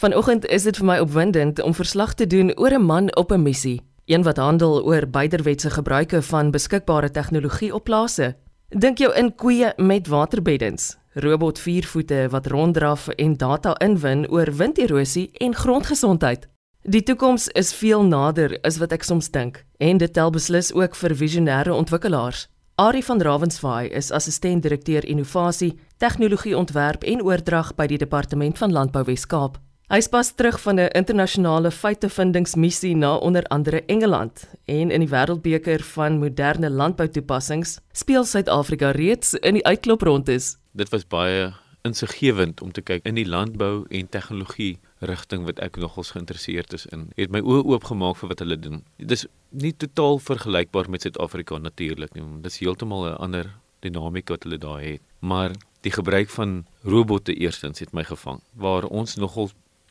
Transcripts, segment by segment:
Vanoggend is dit vir my opwindend om verslag te doen oor 'n man op 'n missie, een wat handel oor byderwetse gebruike van beskikbare tegnologie op plase. Dink jou in koeie met waterbeddens, robot viervoete wat ronddraf en data inwin oor winderosie en grondgesondheid. Die toekoms is veel nader as wat ek soms dink en dit tel beslis ook vir visionêre ontwikkelaars. Ari van Ravensvaai is assistent-direkteur innovasie, tegnologieontwerp en oordrag by die Departement van Landbou Wes-Kaap. Hy pas terug van 'n internasionale feitevindingsmissie na onder andere Engeland en in die wêreldbeker van moderne landboutoepassings speel Suid-Afrika reeds in die uitkloprondes. Dit was baie insiggewend om te kyk in die landbou en tegnologie rigting wat ek nogals geïnteresseerd is in. Het my oë oopgemaak vir wat hulle doen. Dit is nie totaal vergelykbaar met Suid-Afrika natuurlik nie. Dit is heeltemal 'n ander dinamika wat hulle daar het. Maar die gebruik van robotte eerstens het my gevang. Waar ons nogal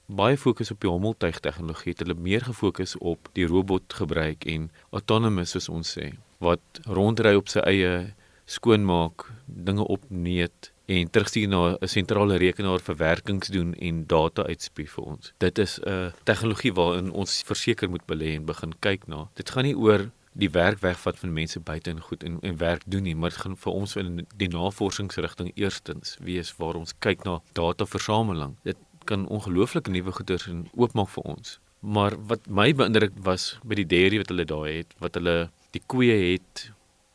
baie fokus op die hommeltuig tegnologie, het hulle meer gefokus op die robot gebruik en autonomous soos ons sê, wat rondry op sy eie skoonmaak, dinge opneem en terugstuur na 'n sentrale rekenaar verwerkings doen en data uitspuug vir ons. Dit is 'n tegnologie waarin ons verseker moet belê en begin kyk na. Dit gaan nie oor die werk wegvat van mense buite en goed en en werk doen nie, maar dit gaan vir ons in die navorsingsrigting eerstens wees waar ons kyk na dataversameling. Dit kan ongelooflik nuwe goeders en oopmaak vir ons. Maar wat my beïndruk was by die dairy wat hulle daar het, wat hulle die koeie het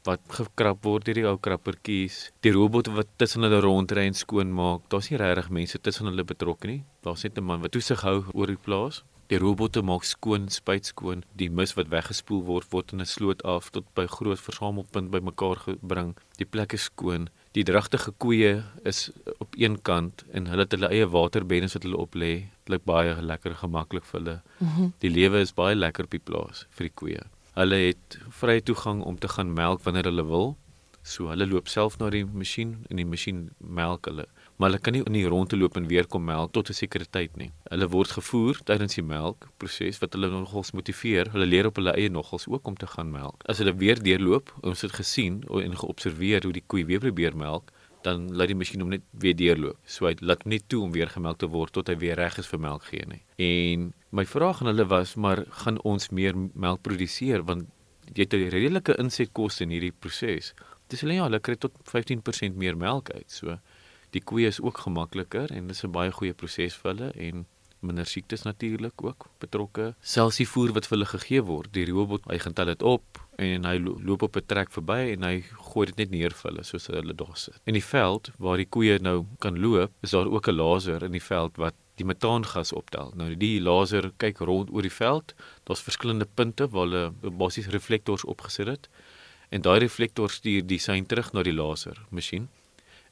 wat gekrap word deur die ou krappertjies, die robotte wat tussen hulle rondry en skoon maak. Daar's nie regtig mense tussen hulle betrokke nie. Daar's net 'n man wat toesig hou oor die plaas. Die robotte maak skoon, spuit skoon. Die mis wat weggespoel word word in 'n sloot af tot by groot versamelpunt bymekaar gebring. Die plek is skoon. Die dragtige koeie is op een kant en hulle het hulle eie waterbeddens wat hulle op lê. Dit lyk baie lekker gemaklik vir hulle. Mm -hmm. Die lewe is baie lekker op die plaas vir die koeie. Hulle het vrye toegang om te gaan melk wanneer hulle wil. So hulle loop self na die masjien en die masjien melk hulle. Maar hulle kan nie in die rondte loop en weer kom melk tot 'n sekere tyd nie. Hulle word gevoer tydens die melkproses wat hulle nogals motiveer. Hulle leer op hulle eie nogals ook om te gaan melk. As hulle weer deurloop, ons het gesien en geobserveer hoe die koei weer probeer melk, dan laat die masjien hom net weer deurloop. So hy laat net toe om weer gemelk te word tot hy weer reg is vir melk gee nie. En My vraag aan hulle was maar gaan ons meer melk produseer want jy het 'n redelike insetkoste in hierdie proses. Dis hulle ja, hulle kry tot 15% meer melk uit. So die koeie is ook gemakliker en dis 'n baie goeie proses vir hulle en minder siektes natuurlik ook betrokke. Selfs die voer wat vir hulle gegee word, die robot, hy gaan tel dit op en hy loop op 'n trek verby en hy gooi dit net neer vir hulle soos hulle daar sit. In die veld waar die koeie nou kan loop, is daar ook 'n laser in die veld wat die metaangas optel. Nou die laser kyk rond oor die veld. Daar's verskillende punte waar hulle basies reflektors opgesit het. En daai reflektor stuur die sein terug na die laser masjien.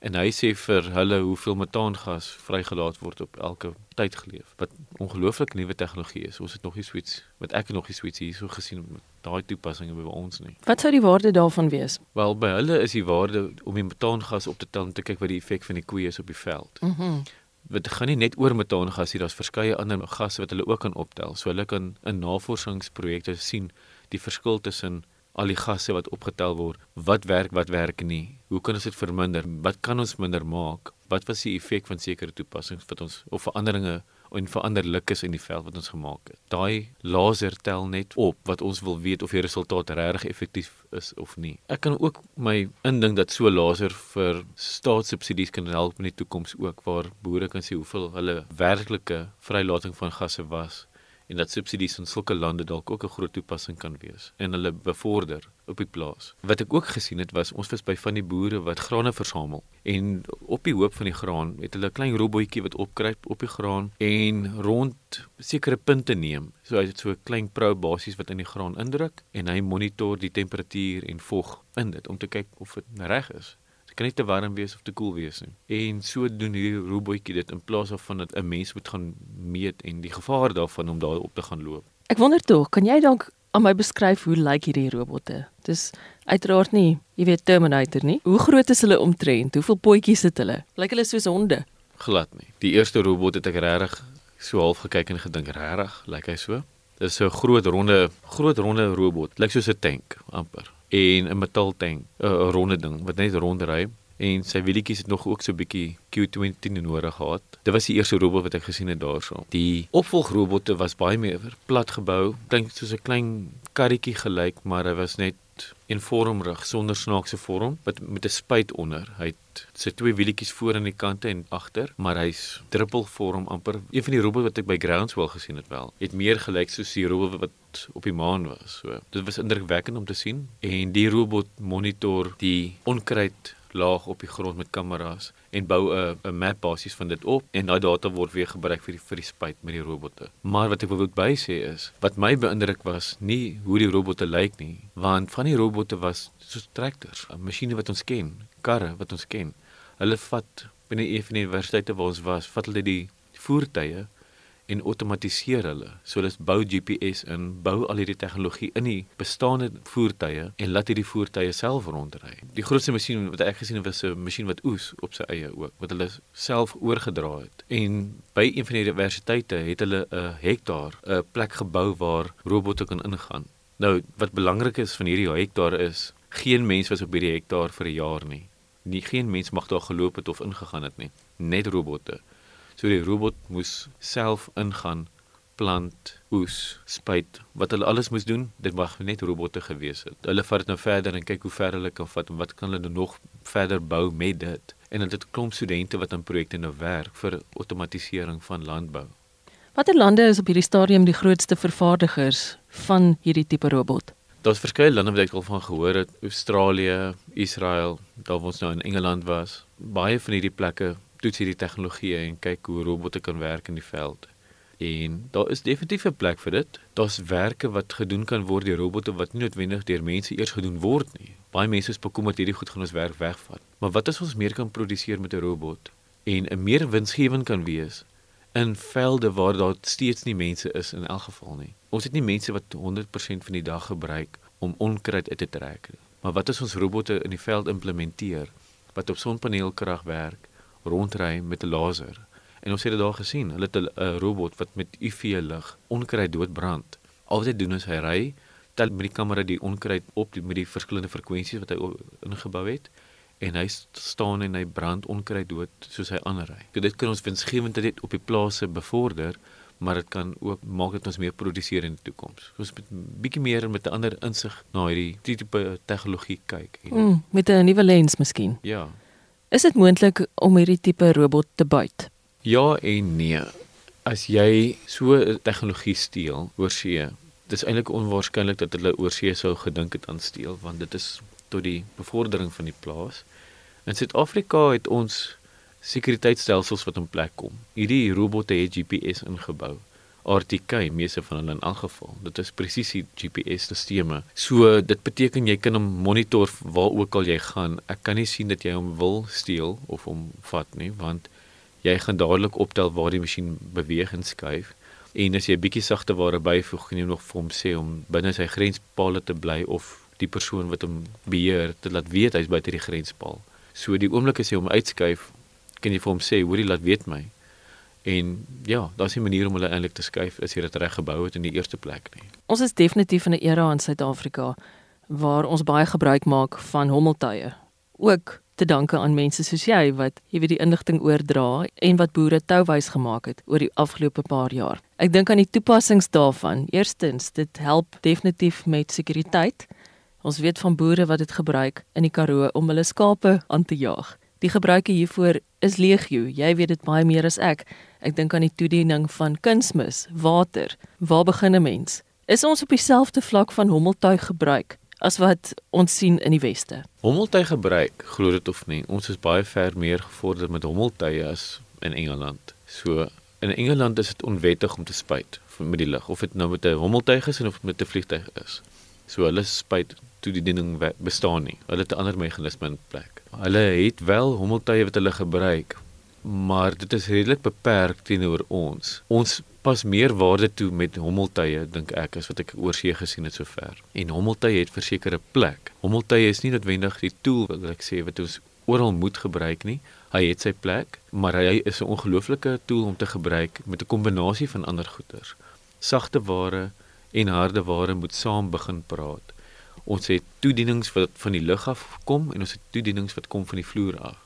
En hy sê vir hulle hoeveel metaangas vrygelaat word op elke tydgeleef. Wat ongelooflik nuwe tegnologie is. Ons het nog nie so iets wat ek nog nie so iets hierso gesien met daai toepassings by ons nie. Wat sou die waarde daarvan wees? Wel by hulle is die waarde om die metaangas op te tel en te kyk wat die effek van die koeie is op die veld. Mhm. Mm dit gaan nie net oor metaangas hier, daar's verskeie ander gasse wat hulle ook kan optel. So hulle kan in navorsingsprojekte sien die verskil tussen al die gasse wat opgetel word, wat werk, wat werk nie. Hoe kan ons dit verminder? Wat kan ons minder maak? Wat was die effek van sekere toepassings wat ons of veranderinge en veranderlikes in die veld wat ons gemaak het. Daai laser tel net op wat ons wil weet of die resultaat regtig effektief is of nie. Ek kan ook my indink dat so laser vir staatssubsidies kan help in die toekoms ook waar boere kan sien hoeveel hulle werklike vrylating van gasse was en dat subsidies in sulke lande dalk ook 'n groot toepassing kan wees en hulle bevorder op die plaas. Wat ek ook gesien het was ons was by van die boere wat grane versamel en op die hoop van die graan het hulle 'n klein robotjie wat opkruip op die graan en rond sekere punte neem. So hy het so 'n klein probe basies wat in die graan indruk en hy monitor die temperatuur en vog in dit om te kyk of dit reg is. Dit kan nie te warm wees of te koel wees nie. En so doen hierdie robotjie dit in plaas van dat 'n mens moet gaan meet en die gevaar daarvan om daar op te gaan loop. Ek wonder tog, kan jy dalk aan my beskryf hoe lyk hierdie robotte? Dis uiteraard nie, jy weet Terminator nie. Hoe groot is hulle omtrent? Hoeveel potjies het hulle? Lyk hulle soos honde? Glad nie. Die eerste robot het ek regtig so half gekyk en gedink, regtig, lyk hy so? Dis so 'n groot ronde, groot ronde robot. Lyk soos 'n tank amper en 'n metaaltank, 'n ronde ding wat net rondry en sy wielietjies het nog ook so 'n bietjie Q20 nodig gehad. Dit was die eerste robot wat ek gesien het daarso. Die opvolgrobotte was baie meer plat gebou, dink soos 'n klein karretjie gelyk, maar hy was net eenvormig sonder snaakse vorm met met 'n spuit onder. Hy het sy twee wielietjies voor aan die kante en agter, maar hy's druppelvorm amper. Een van die robotte wat ek by Groundswell gesien het wel, het meer gelyk soos die robot wat op die maan was. So, dit was indrukwekkend om te sien en die robot monitor die onkruid laag op die grond met kameras en bou 'n 'n map basies van dit op en daai data word weer gebruik vir die vir die spuit met die robotte. Maar wat ek wil by sê is, wat my beïndruk was nie hoe die robotte lyk nie, want van die robotte was soos trekkers, masjiene wat ons ken, karre wat ons ken. Hulle vat binne een van die universiteite waar ons was, vat hulle die voertuie en outomatiseer hulle. So hulle bou GPS in, bou al hierdie tegnologie in die bestaande voertuie en laat hierdie voertuie self rondry. Die grootste masjien wat ek gesien het was 'n masjien wat oes op sy eie ook, wat hulle self oorgedra het. En by een van die universiteite het hulle 'n hektaar, 'n plek gebou waar robotte kan ingaan. Nou, wat belangrik is van hierdie hektaar is geen mens was op hierdie hektaar vir 'n jaar nie. Nie geen mens mag daar geloop het of ingegaan het nie. Net robotte. So die robot moes self ingaan, plant, oes, spuit, wat hulle alles moes doen, dit mag net robotte gewees het. Hulle vat dit nou verder en kyk hoe ver hulle kan vat en wat kan hulle nou nog verder bou met dit. En dit het 'n klomp studente wat aan projekte nou werk vir outomatisering van landbou. Watter lande is op hierdie stadium die grootste vervaardigers van hierdie tipe robot? Daar's verskeie lande wat ek al van gehoor het, Australië, Israel, daar waar ons nou in Engeland was. Baie van hierdie plekke toets hierdie tegnologie en kyk hoe robotte kan werk in die veld. En daar is definitief 'n plek vir dit. Daar's werke wat gedoen kan word deur robotte wat nie noodwendig deur mense eers gedoen word nie. Baie mense is bekommerd hierdie goed gaan ons werk wegvat. Maar wat as ons meer kan produseer met 'n robot en 'n meer winsgewend kan wees in velde waar daar steeds nie mense is in elk geval nie. Ons het nie mense wat 100% van die dag gebruik om onkruid uit te trek nie. Maar wat as ons robotte in die veld implementeer wat op sonpaneelkrag werk rondry met 'n laser. En ons het dit daar gesien. Hulle het 'n robot wat met UV lig onkruid doodbrand. Al wat hy doen is hy ry tel met die kamera die onkruid op die, met die verskillende frekwensies wat hy ingebou het en hy staan en hy brand onkruid dood soos hy aanry. Dit kan ons winsgewendheid op die plase bevorder, maar dit kan ook maak dat ons meer produseer in die toekoms. Ons moet bietjie meer met 'n ander insig na hierdie tipe tegnologie kyk. Mm, met 'n nuwe lens miskien. Ja. Is dit moontlik om hierdie tipe robot te byt? Ja en nee. As jy so tegnologie steel oor see, dis eintlik onwaarskynlik dat hulle oor see sou gedink het aan steel want dit is tot die bevordering van die plaas. In Suid-Afrika het ons sekuriteitstelsels wat in plek kom. Hierdie robotte het GPS ingebou. RTK meeste van hulle in elk geval. Dit is presisie GPS-stelsels. So dit beteken jy kan hom monitor waar ook al jy gaan. Ek kan nie sien dat jy hom wil steel of hom vat nie, want jy gaan dadelik optel waar die masjien beweeg en skuif. En as jy 'n bietjie sagte ware byvoeg, kan jy nog vir hom sê om binne sy grenspaal te bly of die persoon wat hom beheer te laat weet hy's buite die grenspaal. So die oomblik as jy hom uitskuif, kan jy vir hom sê, "Hoorie, laat weet my." En ja, daar's 'n manier om hulle eintlik te skuif as jy dit reg gebou het in die eerste plek nie. Ons is definitief in 'n era in Suid-Afrika waar ons baie gebruik maak van hommeltuie. Ook te danke aan mense soos jy wat jy weet die inligting oordra en wat boere touwys gemaak het oor die afgelope paar jaar. Ek dink aan die toepassings daarvan. Eerstens, dit help definitief met sekuriteit. Ons weet van boere wat dit gebruik in die Karoo om hulle skape aan te jaag. Die gebruike hiervoor is legio. Jy weet dit baie meer as ek. Ek dink aan die toediening van kunsmis, water. Waar begin 'n mens? Is ons op dieselfde vlak van hommeltuig gebruik as wat ons sien in die weste? Hommeltuig gebruik, glo dit of nie, ons is baie ver meer gevorder met hommeltuie as in Engeland. So in Engeland is dit onwettig om te spuit met die lug of dit nou met 'n hommeltuig is of met 'n vliegtuig is. So hulle spuit toe die ding bestaan nie. Hulle het 'n ander meganisme in plek. Hulle het wel hommeltuie wat hulle gebruik, maar dit is redelik beperk teenoor ons. Ons pas meer waarde toe met hommeltuie dink ek as wat ek oorsee gesien het sover. En hommeltuie het versekerde plek. Hommeltuie is nie noodwendig die tool wat ek sê wat ons oral moet gebruik nie. Hy het sy plek, maar hy is 'n ongelooflike tool om te gebruik met 'n kombinasie van ander goeders. Sagte ware en harde ware moet saam begin praat. Ons het toedienings wat van die lug af kom en ons het toedienings wat kom van die vloer af.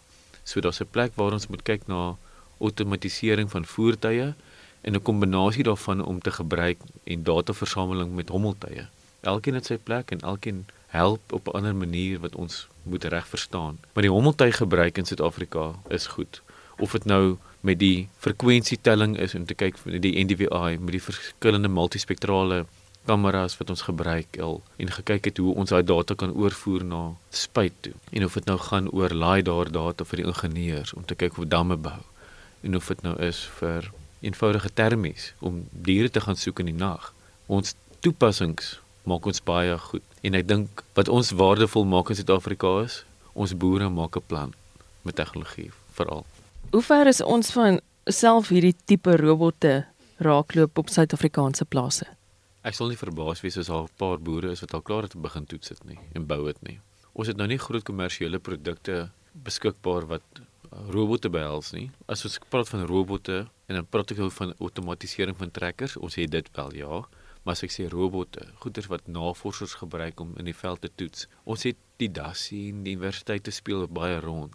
So daar's 'n plek waar ons moet kyk na outomatisering van voertuie en 'n kombinasie daarvan om te gebruik en dataversameling met hommeltuie. Elkeen het sy plek en elkeen help op 'n ander manier wat ons moet reg verstaan. Maar die hommeltuig gebruik in Suid-Afrika is goed. Of dit nou met die frekwensietelling is om te kyk vir die NDVI met die verskillende multispektrale kameras wat ons gebruik al en gekyk het hoe ons daai data kan oorvoer na spuit toe. En of dit nou gaan oor laai daar data vir die ingenieurs om te kyk hoe damme bou en of dit nou is vir eenvoudige termies om diere te gaan soek in die nag. Ons toepassings maak ons baie goed en ek dink wat ons waardevol maak in Suid-Afrika is, ons boere maak 'n plan met tegnologie veral. Hoe ver is ons van self hierdie tipe robotte raakloop op Suid-Afrikaanse plase? Ek sal nie verbaas wees as daar 'n paar boere is wat al klaar het om begin toets dit nie en bou dit nie. Ons het nou nie groot kommersiële produkte beskikbaar wat robotte behels nie. As ons praat van robotte en dan praat ek van outomatisering van trekkers, ons het dit wel ja, maar as ek sê robotte, goeders wat navorsers gebruik om in die veld te toets. Ons het die dassie en die universiteite speel baie rond.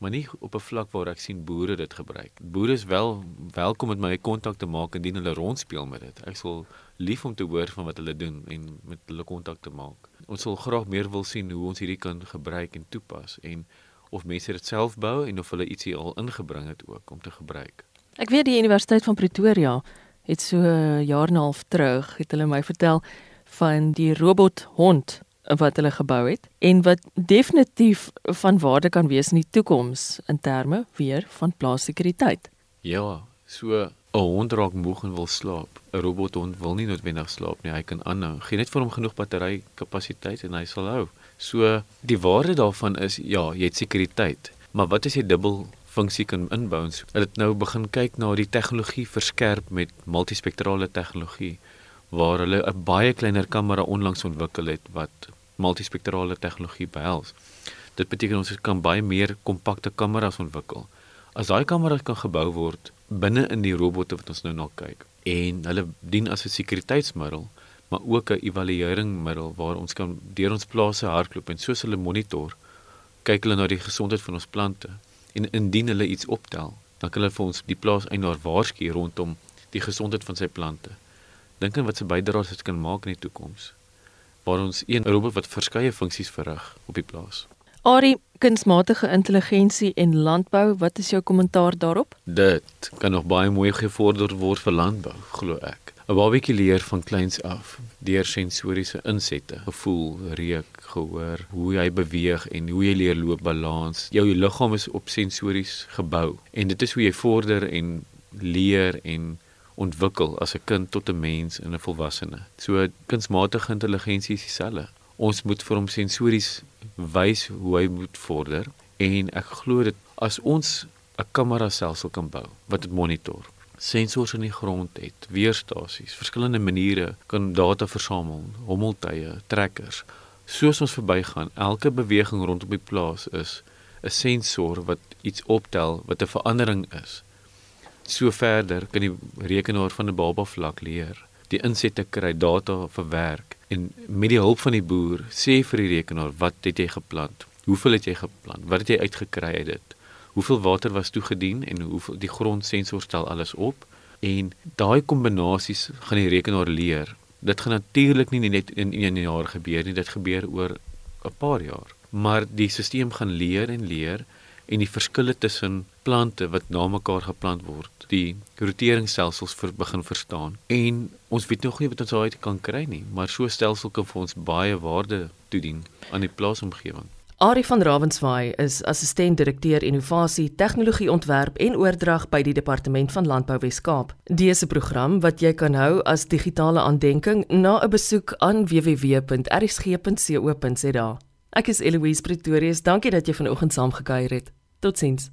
Maar nie op 'n vlak waar ek sien boere dit gebruik. Boere is wel welkom met my kontak te maak indien hulle rondspeel met dit. Ek sal lief om te hoor van wat hulle doen en met hulle kontak te maak. Ons sal graag meer wil sien hoe ons hierdie kan gebruik en toepas en of mense dit self bou en of hulle ietsie al ingebring het ook om te gebruik. Ek weet die Universiteit van Pretoria het so 'n jaar en 'n half terug het hulle my vertel van die robot hond wat hulle gebou het en wat definitief van waarde kan wees in die toekoms in terme weer van plaassekuriteit. Ja, so 'n hond raak moeg en wil slaap. 'n Robothond wil nie noodwendig slaap nie. Hy kan aanhou. Gee net vir hom genoeg battery kapasiteit en hy sal hou. So die waarde daarvan is ja, jy het sekuriteit, maar wat as jy dubbel funksie kan inbou? Hulle het nou begin kyk na die tegnologie verskerp met multispektrale tegnologie waar hulle 'n baie kleiner kamera onlangs ontwikkel het wat multispektrale tegnologie behels. Dit beteken ons kan baie meer kompakte kameras ontwikkel. As daai kameras kan gebou word binne in die robotte wat ons nou na kyk en hulle dien as 'n sekuriteitsmiddel, maar ook 'n evalueringmiddel waar ons kan deur ons plase hardloop en soos hulle monitor kyk hulle na die gesondheid van ons plante. En indien hulle iets optel dan kan hulle vir ons die plaas eienaar waarsku rondom die gesondheid van sy plante. Dink aan wat se bydraes dit kan maak in die toekoms waar ons een robot wat verskeie funksies verrig op die plaas. Ari kunsmatige intelligensie en landbou wat is jou kommentaar daarop Dit kan nog baie mooi gevorder word vir landbou glo ek 'n babietjie leer van kleins af deur sensoriese insette, gevoel, reuk, gehoor, hoe jy beweeg en hoe jy leer loop balans. Jou liggaam is op sensories gebou en dit is hoe jy vorder en leer en ontwikkel as 'n kind tot 'n mens en 'n volwassene. So kunsmatige intelligensie is dieselfde. Ons moet vir hom sensories wys hoe hy moet vorder en ek glo dit as ons 'n kamera stelsel kan bou wat dit monitor sensors in die grond het, weerstasies, verskillende maniere kan data versamel, hommeltuie, trekkers. Soos ons verbygaan, elke beweging rondom die plaas is 'n sensor wat iets optel wat 'n verandering is. So verder kan die rekenaar van 'n baba vlak leer, die insette kry data verwerk en met die hulp van die boer sê vir die rekenaar wat het jy geplant? Hoeveel het jy geplant? Wat het jy uitgekry uit dit? hoeveel water was toegedien en hoeveel die grondsensor stel alles op en daai kombinasies gaan die rekenaar leer. Dit gaan natuurlik nie net in 1 jaar gebeur nie, dit gebeur oor 'n paar jaar. Maar die stelsel gaan leer en leer en die verskille tussen plante wat na mekaar geplant word, die roteringsstelsels vir begin verstaan. En ons weet nog nie wat ons uit kan kry nie, maar so 'n stelsel kan vir ons baie waarde toedien aan die plaasomgewing. Ari van Ravenswaai is assistent direkteur innovasie, tegnologie ontwerp en oordrag by die departement van landbou Wes-Kaap. Dese program wat jy kan hou as digitale aandenking na 'n besoek aan www.rsg.co.za. Ek is Eloise Pretorius. Dankie dat jy vanoggend saamgekuier het. Tot ziens.